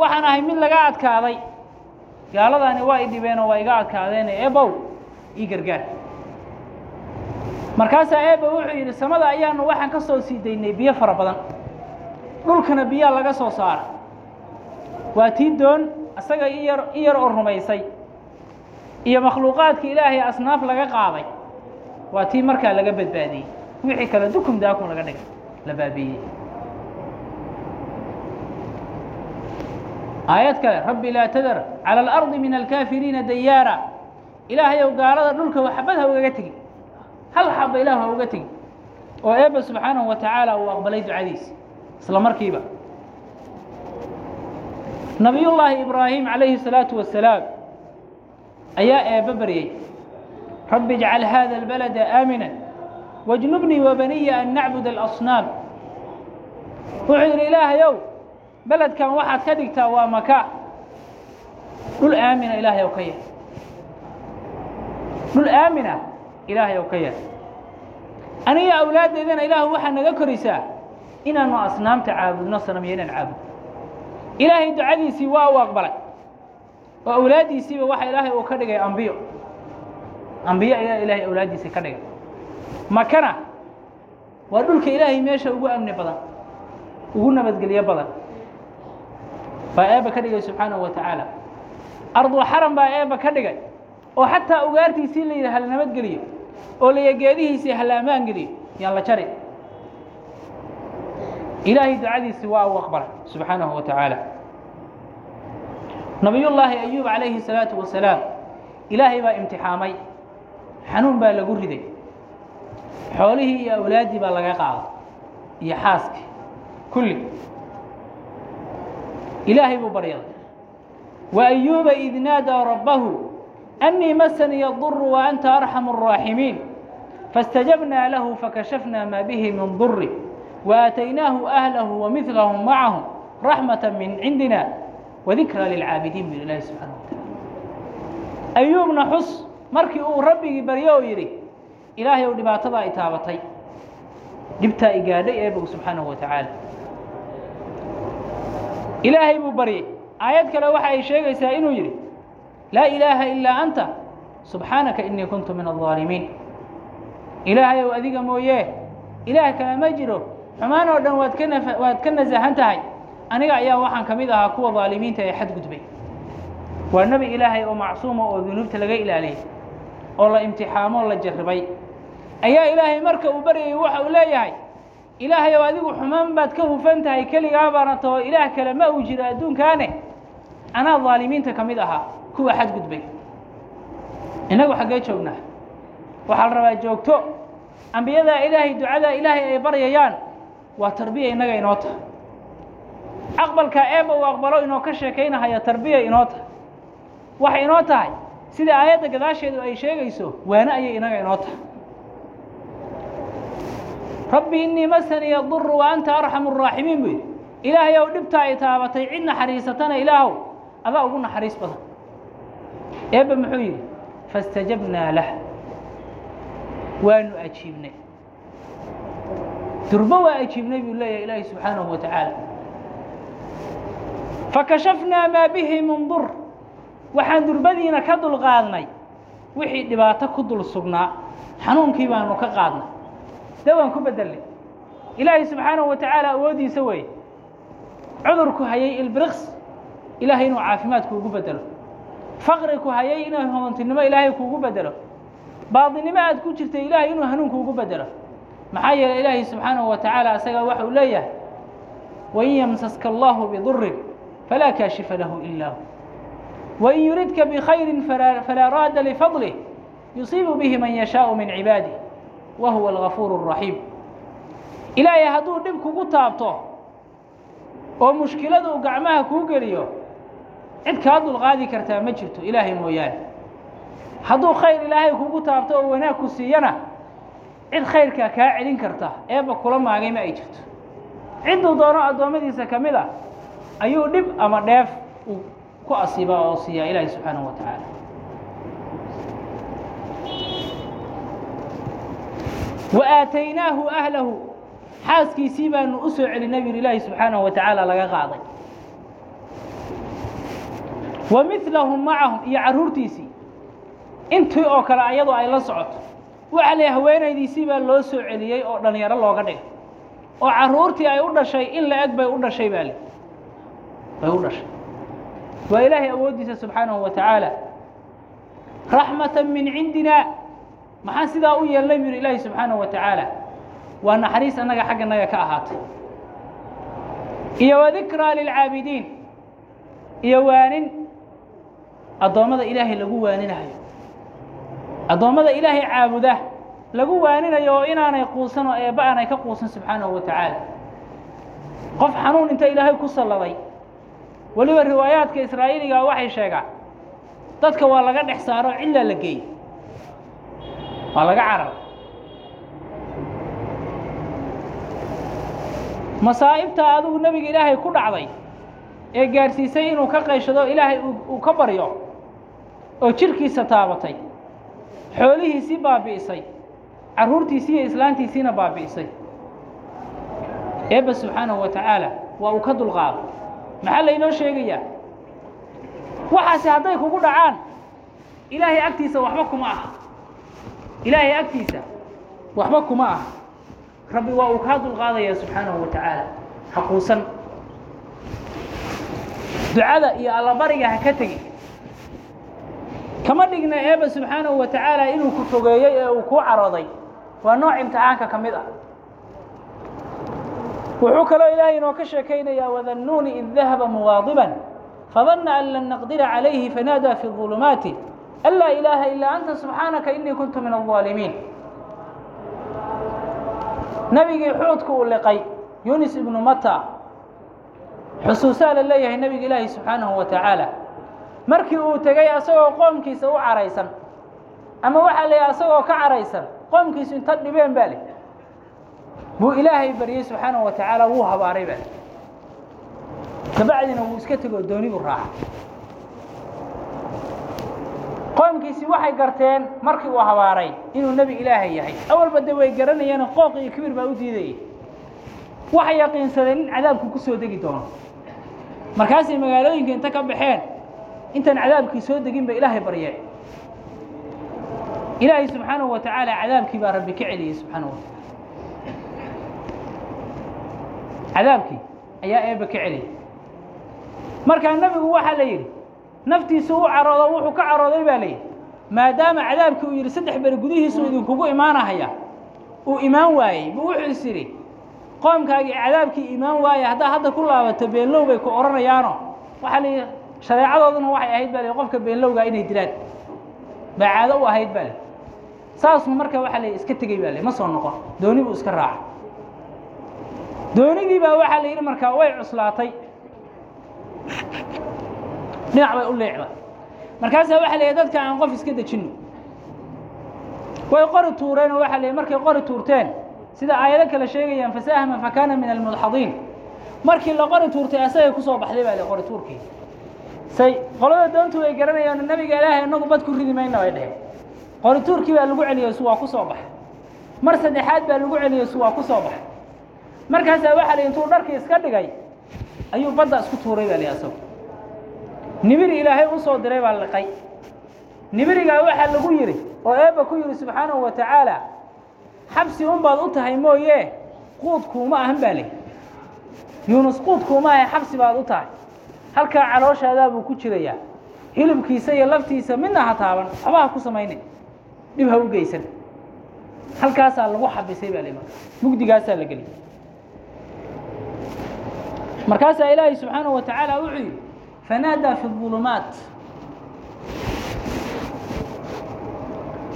waxaan ahay mid laga adkaaday. Gaaladaani waa i dhibeenoo waa iga adkaadeene eebow ii gargaar. Markaasaa eebba wuxuu yidhi samada ayaanu waxaan ka soo sii daynay biyo fara badan dhulkana biyaa laga soo saara waa tii doon isaga in yar in yar oo rumaysay iyo makhluuqaadka ilaahay asnaaf laga qaaday waa tii markaa laga badbaadiyey wixii kale dukum daakum laga dhigay la baabiiyey aayad kale rabbi laa tadar calى اlarضi min alkaafiriina dayaara ilaahayow gaalada dhulka waxbad ha ugaga tegi hal xaba ilaah ha uga tegi oo eebba subxaanahu wa tacaala uu aqbalay ducadiisi isla markiiba nabiyullaahi ibraahim calayhi الsalaaةu wasalaam ayaa eebbe baryey rabbi اjcal hada اlbalada aamina wاjnubnii wabaniya an nacbud اlasnaam wuxuu yidhi ilaahayow beledkan waxaad ka dhigtaa waa maka dhul aamina ilaahay ow ka yah dhul aamina ilaahay ow ka yah aniga awlaaddeedana ilaahu waxaa naga koraysaa inaanu asnaamta caabudno sanamyo inaan caabudno ilaahay ducadiisii waa u aqbalay. Oo awlaaddiisiiba waxa ilaahay uu ka dhigay ambiyo. Ambiyo ayaa ilaahay awlaaddiisii ka dhigay. Makana waa dhulka ilaahay meesha ugu amni badan ugu nabadgelyo badan. Baa eebba ka dhigay subxaanahu wa tacaala ardulxaram baa eebba ka dhigay. Oo xataa ugaartiisii la yidhi hala nabadgeliyo. Oo laya geedihiisii hala ammaan geliyo. Yaan la jari ilaahay ducadiisi waa uu aqbala subxaanahu wa tacaala. Nabiyullaahi ayuub calayhi الsalaatu wasalaam ilaahay baa imtixaamay. Xanuun baa lagu riday. Xoolihii iyo awlaaddii baa laga qaada iyo xaaskii kulli. Ilaahay buu baryaday. Wa ayuuba id naadaa rabbahu annii masani yaduru wa anta arxamu الraaximiin faاstajabnaa lahu fakashafnaa maa bihi min duri وaatynaahu أهله ومثلهم maعahum رحمة من cindina وdikra lilcaabidiin bu ilahi subxaana wataala ayuubna xus markii uu rabbigii baryo oo yidhi ilaahay ou dhibaatadaa i taabatay dhibtaa i gaadhay eebog subxaanaه wa tacaala ilaahay buu baryey aayad kale waxa ay sheegaysaa inuu yidhi laa ilaaha ilaa anta subxaanaka inii kuntu min الظaalimiin ilaahay ou adiga mooyee ilaah kale ma jiro xumaan oo dhan waad ka waad ka nasahan tahay. Aniga ayaa waxaan ka mid ahaa kuwa daalimiinta ee xadgudbay waa nebi ilaahay oo macsuuma oo dunuubta laga ilaaliyey oo la imtixaamo o la jarribay ayaa ilaahay marka uu baryayay waxa uu leeyahay ilaahay ow adigu xumaan baad ka hufan tahay keligaa baana taho ilaah kale ma uu jiro adduunkaane. Anaa daalimiinta ka mid ahaa kuwa xadgudbay innagu xaggee joognaa. Waxaa la rabaa joogto. Ambiyadaa ilaahay ducadaa ilaahay ay baryayaan waa tarbiya innaga inoo tahay aqbalkaa eebba uu aqbalo inoo ka sheekaynahaya tarbiya inoo tahay waxay inoo tahay sida aayadda gadaasheedu ay sheegayso waane ayay inaga inoo tahay rabbi innii masaniya duru wa anta arxamu الraaximiin buu yidhi ilaahay ow dhibtaa ay taabatay cid naxariisatana ilaahow adaa ugu naxariis badan eebba muxuu yidhi faاstajabnaa lah waanu ajiibnay durbo waa ajiibnay buu leeyahay ilaahi subxaanahu wa tacaala fakashafnaa maa bihi min dur. Waxaan durbadiina ka dulqaadnay wixii dhibaato ku dul sugnaa xanuunkii baanu ka qaadnay. De waan ku bedelnay ilaahay subxaanahu wa tacaala awooddiisa weeye. Cudurku hayay ilbiriqs ilaahay inuu caafimaad kuugu bedelo faqri ku hayay inuu hodantinimo ilaahay kuugu bedelo baadinimo aad ku jirtay ilaahay inuu hanuunka ugu bedelo maxaa yeeley ilaahay subxaanahu wa tacaala asagaa waxa uu leeyahay wain yamsaska allahu bidurin falaa kaashifa lahu ilaa hu. Wain yuridka bikhayrin falaa raada lifadlih yusiibu bihi man yashaau min cibaadih wa huwa algafuur الraxiim ilaahay hadduu dhib kugu taabto oo mushkiladu gacmaha kuu geliyo cid kaa dulqaadi kartaa ma jirto ilaahay mooyaane. Hadduu khayr ilaahay kugu taabto oo wanaag ku siiyana cid khayrkaa kaa celin karta eebba kula maagay ma ay jirto. Cidduu doono addoommadiisa ka mid a ayuu dhib ama dheef uu ku asiibaa oo siiyaa ilaahay subxaanahu wa tacaala. Wa aataynaahu ahlahu xaaskiisii baanu u soo celinay bur ilaahi subxaanahu wa tacaala laga qaaday. Wa milahum macahum iyo carruurtiisii intii oo kale ayadu ay la socoto waxa la haweenaydiisii baa loo soo celiyey oo dhallinyaro looga dhigay. Oo carruurtii ay u dhashay in la eg bay u dhashay baa li bay u dhashay. Waa ilaahay awooddiisa subxaanahu wa tacaala. Raxmata min cindina. Maxaan sidaa u yeelnay bu yidhi ilaahi subxaanahu wa tacaala? Waa naxariis annaga xagga naga ka ahaatay. Iyo wadikraa lilcaabidiin. Iyo waanin. Addoommada ilaahay lagu waaninayo addoommada ilaahay caabuda lagu waaninayo oo inaanay quusan oo eebba aanay ka quusan subxaanahu wa tacaala. Qof xanuun inta ilaahay ku salladay. Weliba riwaayaadka israa'iiliga waxay sheegaan dadka waa laga dhex saaro cillaa la geeyey waa laga carar masaa'ibta adigu nebiga ilaahay ku dhacday ee gaadhsiisay inuu ka qayshado ilaahay uu ka baryo oo jidhkiisa taabatay xoolihiisii baabi'isay carruurtiisii iyo islaantiisiina baabi'isay. Eebba subxaanahu wa tacaala waa uu ka dulqaado. Maxaa laynoo sheegayaa waxaase hadday kugu dhacaan ilaahay agtiisa waxba kuma aha. Ilaahay agtiisa waxba kuma aha. Rabbi waa uu kaa dulqaadaya subxaanahu wa tacaala ha quusan. Ducada iyo allabariga ha ka tegi kama dhigna eeba subxaanahu wa tacaala inuu ku fogeeyey ee uu ku carooday. Waa nooc imtixaanka ka mid ah. Wuxuu kaloo ilaahay inoo ka sheekaynayaa wadannuuni id dahaba mugaadiban fadanna an lan naqdira calayhi fanaadaa fi ظulumaati an laa ilaaha ilaa anta subxaanaka inii kuntu min aلظaalimiin nabigii xuudku uu liqay yunis ibnu mata xusuusaa la leeyahay nebiga ilaahi subxaanahu wa tacaala markii uu tegey asagoo qoomkiisa u caraysan ama waxaa la yidhi asagoo ka caraysan qoomkiisu inta dhibeen baa leh. Buu ilaahay baryey subxaanahu wa tacaala wuu habaaray baa kabacdina wuu iska tegoo dooni buu raaca qoomkiisii waxay garteen markii uu habaaray inuu nebi ilaahay yahay. Awalba de way garanayeen qooq iyo kibir baa u diidayay. Waxay yaqiinsadeen in cadaabku ku soo degi doono. Markaasay magaalooyinka inta ka baxeen intaan cadaabkii soo degin ba ilaahay baryeen ilaahay subxaanahu wa tacaala cadaabkii baa rabbi ka celiyey subxaanahu wa tacaala cadaabkii ayaa eebbe ka celiyey markaa nebigu waxaa la yidhi naftiisu u caroodo wuxuu ka carooday baa layidhi maadaama cadaabkii uu yidhi saddex beri gudihiisu idinkugu imaanahaya uu imaan waayey buu wuxuu is yidhi qoomkaagii cadaabkii imaan waaya haddaa hadda ku laabato beenlow bay ku odhanayaano waxaa layidhi shareecadooduna waxay ahayd baa qofka beenlowgaa inay dilaan. Baa caado u ahayd baa saasuu marka waxaa la iska tegey baa ma soo noqon. Dooni buu iska raacay. Doonidii baa waxaa la yidhi markaa way cuslaatay. Dhinac bay u leecday markaasaa waxa la dadka aan qof iska dejinno. Way qori tuureen oo la yidhi markay qori tuurteen sida aayado kale sheegayaan fasahma fakana min almudxadiin markii la qori tuurtay asagay ku soo baxday baa la qori tuurkii say qolada doontu way garanayaan nabiga ilaahay inagu bad ku ridi mayna bay dheheen qori tuurkii baa lagu celiyey su waa ku soo baxay. Mar saddexaad baa lagu celiyey su waa ku soo baxay. Markaasaa waxa la intuu dharkii iska dhigay. Ayuu badda isku tuuray baa la asagu. Nibiri ilaahay u soo diray baa liqay. Nibirigaa waxaa lagu yidhi oo eebba ku yidhi subxaanahu wa tacaala xabsi un baad u tahay mooye quud kuuma ahan baa leh yuunus quud kuuma ahay xabsi baad u tahay halkaa calooshaadaa buu ku jirayaa hilibkiisa iyo laftiisa midna ha taaban waxba ha ku samaynin dhib ha u geysan halkaasaa lagu xabisay baa le marka mugdigaasaa la geliyay markaasaa ilaahay subxaanahu wa tacaala wuxuu yidhi fanaadaa fi الظulumaat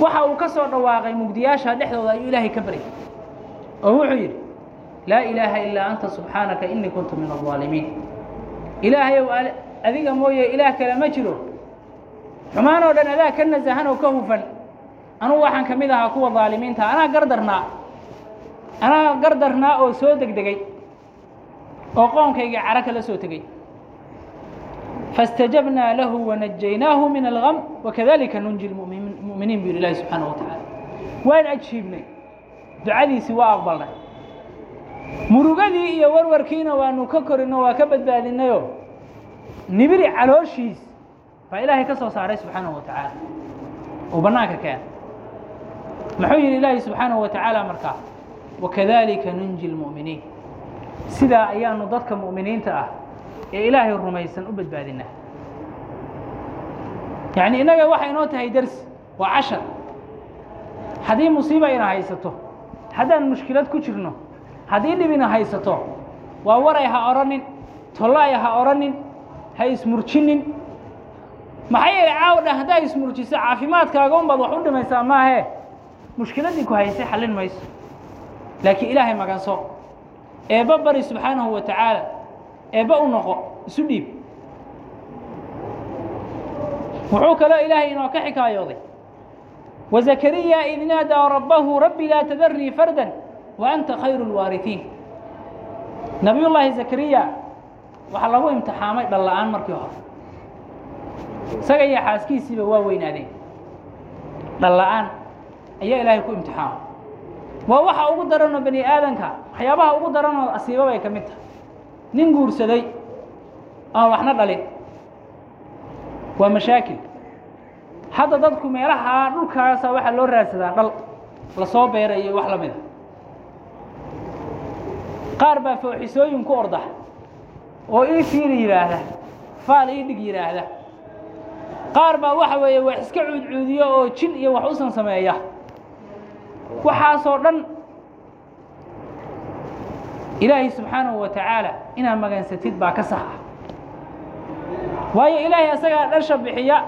waxa uu ka soo dhawaaqay mugdiyaasha dhexdooda ayuu ilaahay ka baryay oo wuxuu yidhi laa ilaaha ilaa anta subxaanaka inii kuntu min الظaalimiin ilaahayow adiga mooye ilaah kale ma jiro. Xumaan oo dhan adaa ka nasahan oo ka hufan. Anugu waxaan ka mid ahaa kuwa daalimiinta. Anaa gardarnaa. Anaa gardarnaa oo soo degdegay. Oo qoonkayga cara kala soo tegey faاstajabnaa lahu wanajaynaahu min algam wakadalika nunji muminiin bu yidhi ilahi subxaanaه wa tacaala waan ajiibnay ducadiisii waa aqbalnay murugadii iyo warwarkiina waanu ka korinoo waa ka badbaadinayoo nibiri calooshiis baa ilaahay ka soo saaray subxaanaه wa tacaala uu bannaanka keena muxuu yidhi ilaahi subxaanaه wa tacaala markaa wakadalika nunji اlmu'miniin sidaa ayaanu dadka mu'miniinta ah ee ilaahay rumaysan u badbaadinaa yacni innaga waxay inoo tahay dersi waa cashar haddii musiiba ina haysato haddaan mushkilad ku jirno haddii dhib ina haysato waa waray ha odhanin tollaay ha odhanin ha ismurjinin maxaa yeelay caaw dhan haddaa ismurjiso caafimaadkaaga un baad wax u dhimaysaa maahee mushkiladdii ku haysay xallin mayso. Laakiin ilaahay maganso eebba bari subxaanahu wa tacaala. Eebba u noqo isu dhiib. Wuxuu kaloo ilaahay inoo ka xikaayooday. Wazakariya id naadaa rabbahu rabbi laa tadarnii fardan wa anta khayru اlwaariثiin nabiyullaahi zakariya waxaa lagu imtixaamay dhal la'aan markii hore. Isaga iyo xaaskiisiiba waa weynaadeen. Dhal la'aan ayaa ilaahay ku imtixaamay waa waxa ugu daranoo bani aadanka waxyaabaha ugu daranoo asiiba bay ka mid tahay. Nin guursaday aan waxna dhalin. Waa mashaakil. Hadda dadku meelaha dhulkaasa waxaa loo raadsadaa dhal la soo beerayo wax la mida qaar baa fooxisooyin ku orda oo ii fiiri yidhaahda faal ii dhig yidhaahda qaar baa waxa weeye wax iska cuudcuudiyo oo jin iyo wax usan sameeya. Waxaasoo dhan ilaahay subxaanahu wa tacaala inaad magansatid baa ka sax ah waayo ilaahay asagaa dhasha bixiya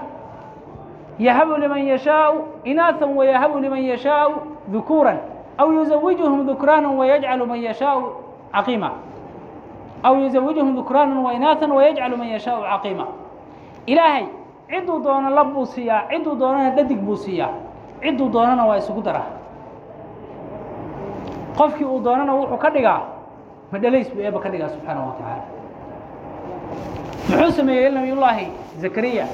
yahabu liman yashaau inaaثan wayahabu liman yashaau dukuuran aw yuzawijuhum dukraanan wayajcalu man yashaau caqiima aw yuzawijuhum dukraanan wainaaثan wayajcalu man yashaau caqiima ilaahay cidduu doono lab buu siiyaa cidduu doonana dhadig buu siiyaa cidduu doonana waa isugu dara qofkii uu doonana wuxuu ka dhigaa madhalays buu eeba ka dhigaa subxaanaه wa tacaala muxuu sameeyey nabiyullaahi zakariya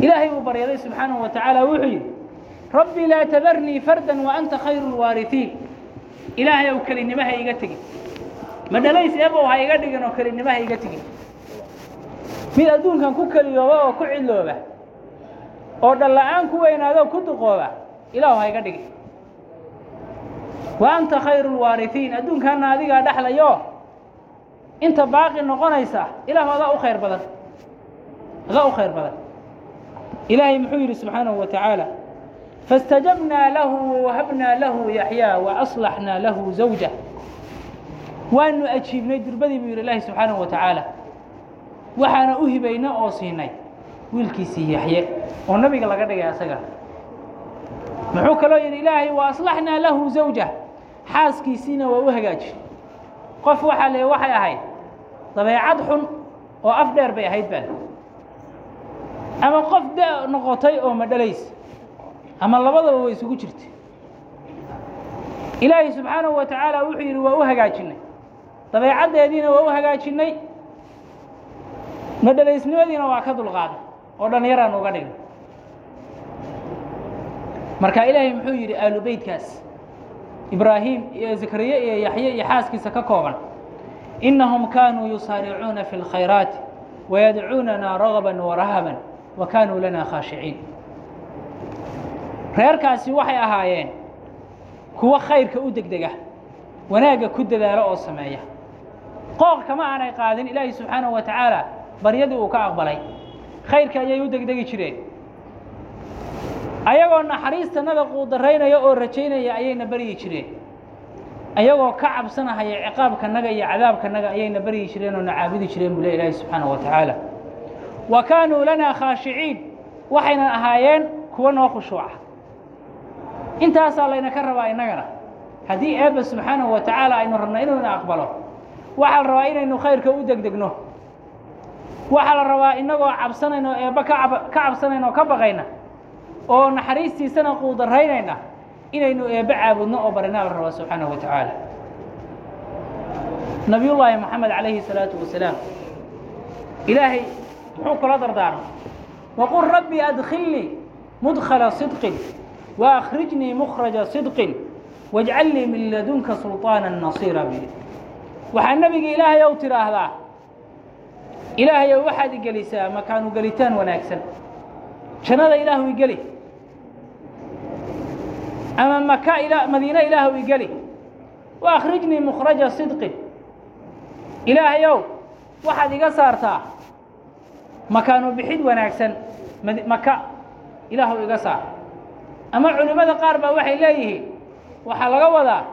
ilaahay uu baryaday subxaanaه wa tacaala wuxuu yidhi rabbi laa tadarnii farda waanta khayru اlwaariثiin ilaahay ow kelinimaha iga tegin madhalays eebow ha iga dhigin oo kelinimaha iga tegin mid adduunkan ku keliyooba oo ku cidlooba oo dhalla-aan ku weynaado ku duqooba ilaahu ha iga dhigin wa anta khayru اlwaariثiin adduunkaana adigaa dhexlayo inta baaqi noqonaysa ilaahu adaa u khayr badan. Adaa u khayr badan. Ilaahay muxuu yidhi subxaanahu wa tacaala faاstajabnaa lahu wawahabnaa lahu yaxyaa waaصlaxnaa lahu zawjah waanu ajiibnay durbadii buu yidhi ilaahi subxaanahu wa tacaala waxaana u hibayna oo siinay wiilkiisii yaxye oo nabiga laga dhigay asaga muxuu kaloo yidhi ilaahay aslaxnaa lahu zawjah xaaskiisiina waa u hagaajin qof waxaa le waxay ahayd dabeecad xun oo af dheer bay ahayd baan ama qof da noqotay oo madhalays ama labadaba way isugu jirtay ilaahay subxaanahu wa tacaala wuxuu yidhi waa u hagaajinay. Dabeecaddeediina waa u hagaajinnay madhalaysnimadiina waa ka dulqaaday. Oo dhallinyaraan uga dhignay marka ilaahay muxuu yidhi aalu beytkaas ibraahim iyo zakariye iyo yaxye iyo xaaskiisa ka kooban innahum kaanuu yusaaricuuna fi اlkhayraati wayadcuunana ragaba warahaban wa kaanuu lana khaashiciin reerkaasi waxay ahaayeen kuwo khayrka u degdega wanaagga ku dadaalo oo sameeya. Qooq kama aanay qaadin ilaahi subxaanahu wa tacaala baryadii uu ka aqbalay. Khayrka ayay u degdegi jireen. Ayagoo naxariistanada quudaraynaya oo rajaynaya ayayna baryi jireen. Ayagoo ka cabsanahaya ciqaabkanaga iyo cadaabkanaga ayayna baryi jireen oo na caabudi jireen buu le ilaahi subxaanahu wa tacaala. Wa kaanuu lanaa khaashiciin waxayna ahaayeen kuwo noo khushuuca intaasaa layna ka rabaa innagana. Haddii eebba subxaanahu wa tacaala aynu rabno inuuna aqbalo waxaa la rabaa inaynu khayrka u degdegno. Waxaa la rabaa innagoo cabsanayno eebba ka ab ka cabsanayno o ka baqayna oo naxariistiisana quudaraynayna inaynu eebbe caabudno oo barinaa la rabaa subxaanahu wa tacaala. Nabiyullaahi moxamed calayhi salaatu wasalaam ilaahay muxuu kula dardaarmay. Waqul rabbi adkhilnii mudkhala sidqin mukhraja sidqin wajcal lii min ladunka sulطaana nasiira bi waxaa nebiga ilaahay ow tidhaahdaa ilaahayow waxaad igelisaa makaanu gelitaan wanaagsan jannada ilaahu igeli ama maka madiine ilaahu igeli akhrijnii mukhraja sidqin ilaahayow waxaad iga saartaa makaanu bixid wanaagsan maka ilaahu iga saar ama culimmada qaar baa waxay leeyihiin waxaa laga wadaa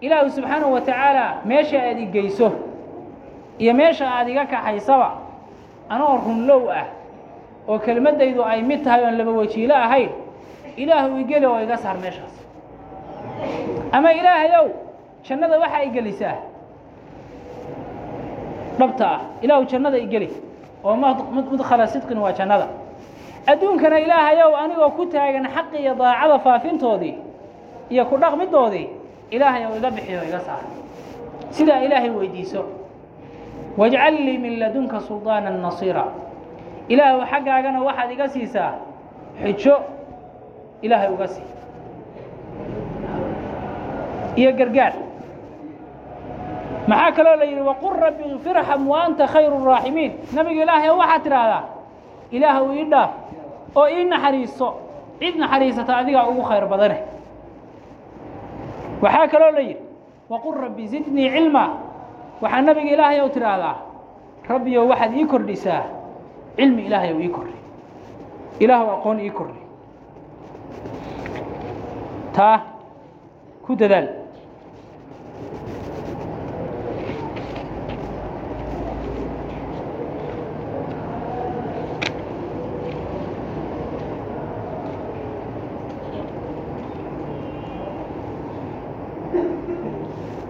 ilaahu subxaanahu wa tacaala meesha aad igeyso iyo meesha aad iga kaxaysaba anoo runlow ah oo kelmaddaydu ay mid tahay oon laba wajiilo ahayn ilaahu igeli oo iga saar meeshaas. Ama ilaahayow jannada waxaa igelisaa dhabta ah ilaahu jannada igeli oo mudkhala sidqin waa jannada adduunkana ilaahayow anigoo ku taagan xaqi iyo daacada faafintoodii iyo ku dhaqmidoodii ilaahay ou iga bixiyo iga saar sidaa ilaahay weydiiso wajcal lii min ladunka sulطaana nasiira ilaahu xaggaagana waxaad iga siisaa xujo ilaahay uga sii iyo gargaar maxaa kaloo la yidhi waqul rabbi ikfirxam wa anta khayru الraaximiin nabiga ilaahay waxaad tidhaahdaa ilaahw ii dhaaf oo ii naxariiso cid naxariisata adigaa ugu khayr badane. Waxaa kaloo la yidhi waqul rabbi zidnii cilma. Waxaa nabiga ilaahay ow tidhaahdaa rabbiyow waxaad ii kordhisaa cilmi ilaahay ow ii kordhi. Ilaahu aqoon ii kordhi. Taa ku dadaal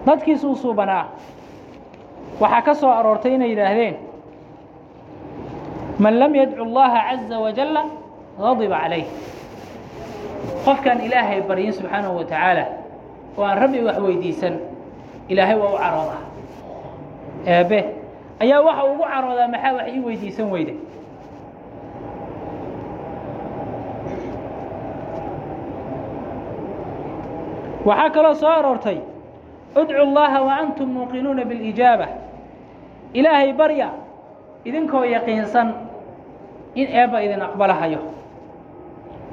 dadkiisuu suubanaa waxaa ka soo aroortay inay yidhaahdeen man lam yadcu اllaha caza wajalla gadiba calayh qofkaan ilaahay baryin subxaanahu wa tacaala oo aan rabbi wax weydiisan ilaahay waa u caroodaa. Eebe ayaa waxa ugu caroodaa maxaa wax ii weydiisan weyda waxaa kaloo soo aroortay udcu اllaha waantum muuqinuuna biاlijaaba ilaahay barya idinkoo yaqiinsan in eebba idin aqbalahayo.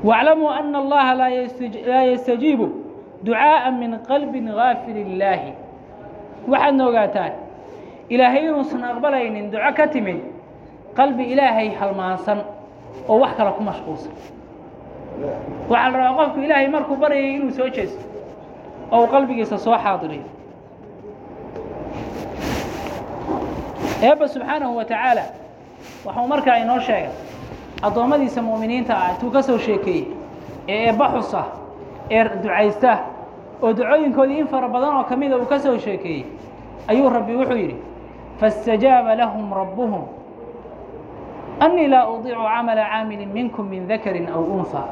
Waaclamuu ana allaha laa yastajiibu ducaaءa min qalbin gaafil illaahi. Waxaadna ogaataan ilaahay inuusan aqbalaynin duco ka timid qalbi ilaahay halmaansan oo wax kale ku mashquulsan. Waxaa la rabaa qofku ilaahay markuu baryayay inuu soo jeesto oo uu qalbigiisa soo xaadiriyo eebba subxaanahu wa tacaala waxuu markaa inoo sheegay addoommadiisa mu'miniinta ah intuu ka soo sheekeeyey ee eebba xusa ee ducaysta oo ducooyinkoodii in fara badan oo ka mida uu ka soo sheekeeyey ayuu rabbi wuxuu yidhi fاstajaaba lahum rabbuhum أnii laa udiicu camala caamili minkum min dakari aw unhaa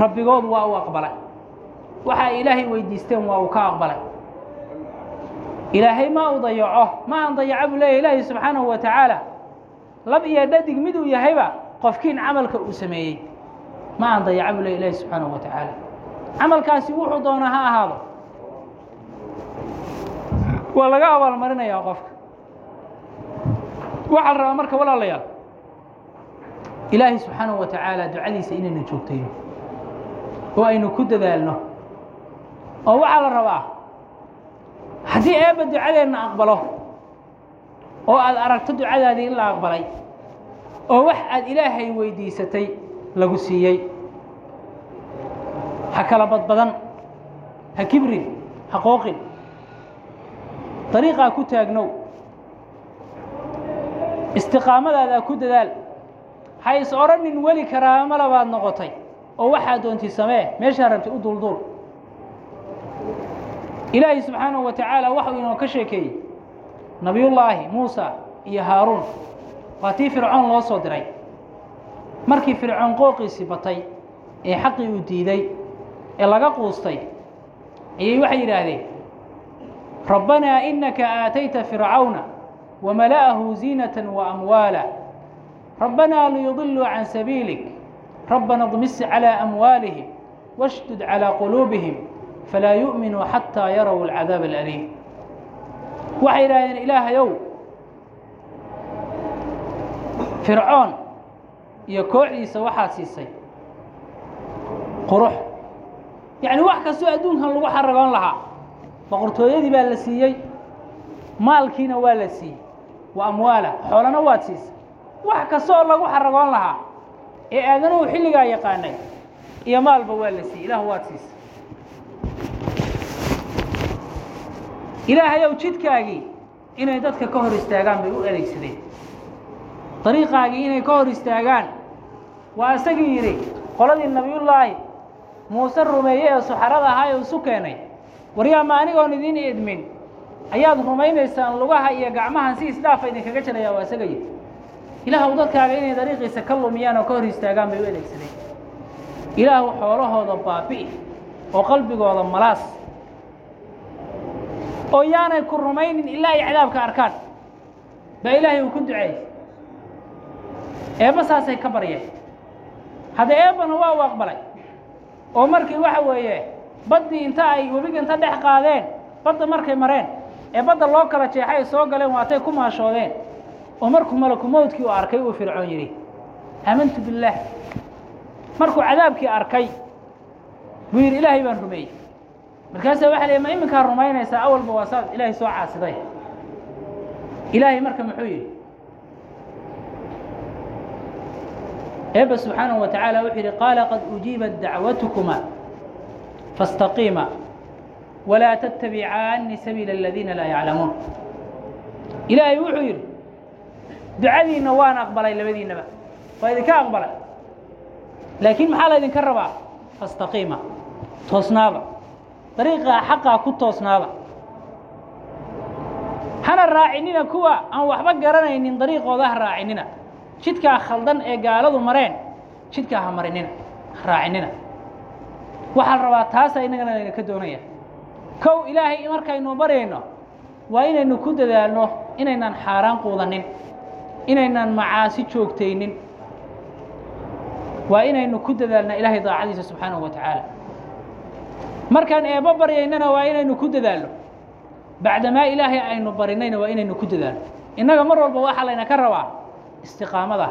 rabbigood waa uu aqbalay waxa ay ilaahay weydiisteen waa uu ka aqbalay. Ilaahay ma u dayaco ma aan dayaco buu leeya ilaahay subxaanahu wa tacaala lab iyo dhadig miduu yahayba qofkiin camalka uu sameeyey. Ma aan dayaco buu leeya ilaahay subxaanahu wa tacaala camalkaasi wuxuu doonaa ha ahaado. Waa laga abaalmarinayaa qofka. Waxaa la rabaa marka walaalayaal ilaahay subxaanahu wa tacaala ducadiisa inaynu joogtayno. Oo aynu ku dadaalno oo waxaa la rabaa haddii eebba ducadeenna aqbalo oo aad aragto ducadaadii in la aqbalay oo wax aad ilaahay weydiisatay lagu siiyey ha kala badbadan ha kibrin ha qooqin. Dariiqaa ku taagnow. Istiqaamadaada ku dadaal. Ha is odhanin weli karaamo labaad noqotay oo waxaa doontay samee meeshaa rabtay u dulduul ilaahay subxaanaه wa tacaala waxau inoo ka sheekeeyey nabiyullaahi muusa iyo haaruun. Waa tii fircoon loo soo diray. Markii fircoon qooqiisii batay ee xaqii uu diiday ee laga quustay ayay waxay yidhaahdeen rabbanaa inaka aatayta fircawna wamala'ahu ziinata waamwaala rabbanaa liyudiluu can sabiilik. Rabbana dmis calىa amwaalihim washdud calىa quluubihim falaa yu'minuu xataa yaraw alcadaab alaliim waxay yidhaahdeen ilaahayow fircoon iyo kooxdiisa waxaa siisay qurux yacni wax kastoo adduunkan lagu xaragoon lahaa boqortooyadii baa la siiyey maalkiina waa la siiyey wa amwaala xoolana waad siisay wax kastooo lagu xaragoon lahaa ee aadanahu xilligaa yaqaanay iyo maalba waa la siiyey ilaah waad siisay ilaahayow jidkaagii inay dadka ka hor istaagaan bay u adeegsadeen dariiqaagii inay ka hor istaagaan waa isagii yidhi qoladii nabiyullaahi muuse rumeeye ee suxarada ahaa ee isu keenay waryaama anigoon idiin idmin ayaad rumaynaysaan lugaha iyo gacmahan si isdhaafa idinkaga jarayaa waa isaga yidhi ilaahw dadkaaga inay dariiqiisa ka lumiyaan oo ka hor istaagaan bay u adeegsadeen ilaahw xoolahooda baabi'i oo qalbigooda malaas oo yaanay ku rumaynin ilaa ay cadaabka arkaan. Baa ilaahay uu ku duceeyey eebba saasay ka baryeen hadda eebbana waa u aqbalay. Oo markii waxa weeye baddii inta ay webiga inta dhex qaadeen badda markay mareen ee badda loo kala jeexay ay soo galeen waatay ku maashoodeen. Oo markuu malaku mowdkii uu arkay uu fircoon yidhi aamantu billaah. Markuu cadaabkii arkay buu yidhi ilaahay baan rumeeyey markaasa waa l ma iminkaa rumaynaysaa awalba waa saad ilaahay soo caasiday. Ilaahay marka muxuu yidhi eebba subxaanaه wa taعaalى wuxuu yidhi qaala qad ujiibat dacwatkuma faاstaqiima walaa tattabicaani sabiila اladiina laa yaclamuun. Ilaahay wuxuu yidhi ducadiinna waan aqbalay labadiinnaba waa idinka aqbalay laakiin maxaa laydinka rabaa? Faاstaqiima toosnaaba dariiqaa xaqaa ku toosnaaba hana raacinina kuwa aan waxba garanaynin dariiqooda ha raacinina jidkaa khaldan ee gaaladu mareen jidkaa ha marinina raacinina waxaa la rabaa taasaa innagana laydinka doonaya. Kow ilaahay markaynu baryayno waa inaynu ku dadaalno inaynaan xaaraan quudanin inaynaan macaasi joogtaynin. Waa inaynu ku dadaalna ilaahay daacadiisa subxaanahu wa tacaala markaan eebbo baryaynana waa inaynu ku dadaalno bacdamaa ilaahay aynu barinayna waa inaynu ku dadaalno innaga mar walba waxaa layna ka rabaa istiqaamada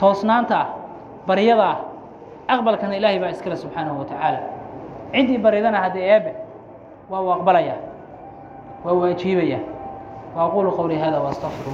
toosnaanta baryada aqbalkana ilaahay baa iskale subxaanahu wa tacaala. Ciddii baridana haddee eebe waa uu aqbalaya waa uu ajiibaya wa aquulu qowlii hada wa astaqfir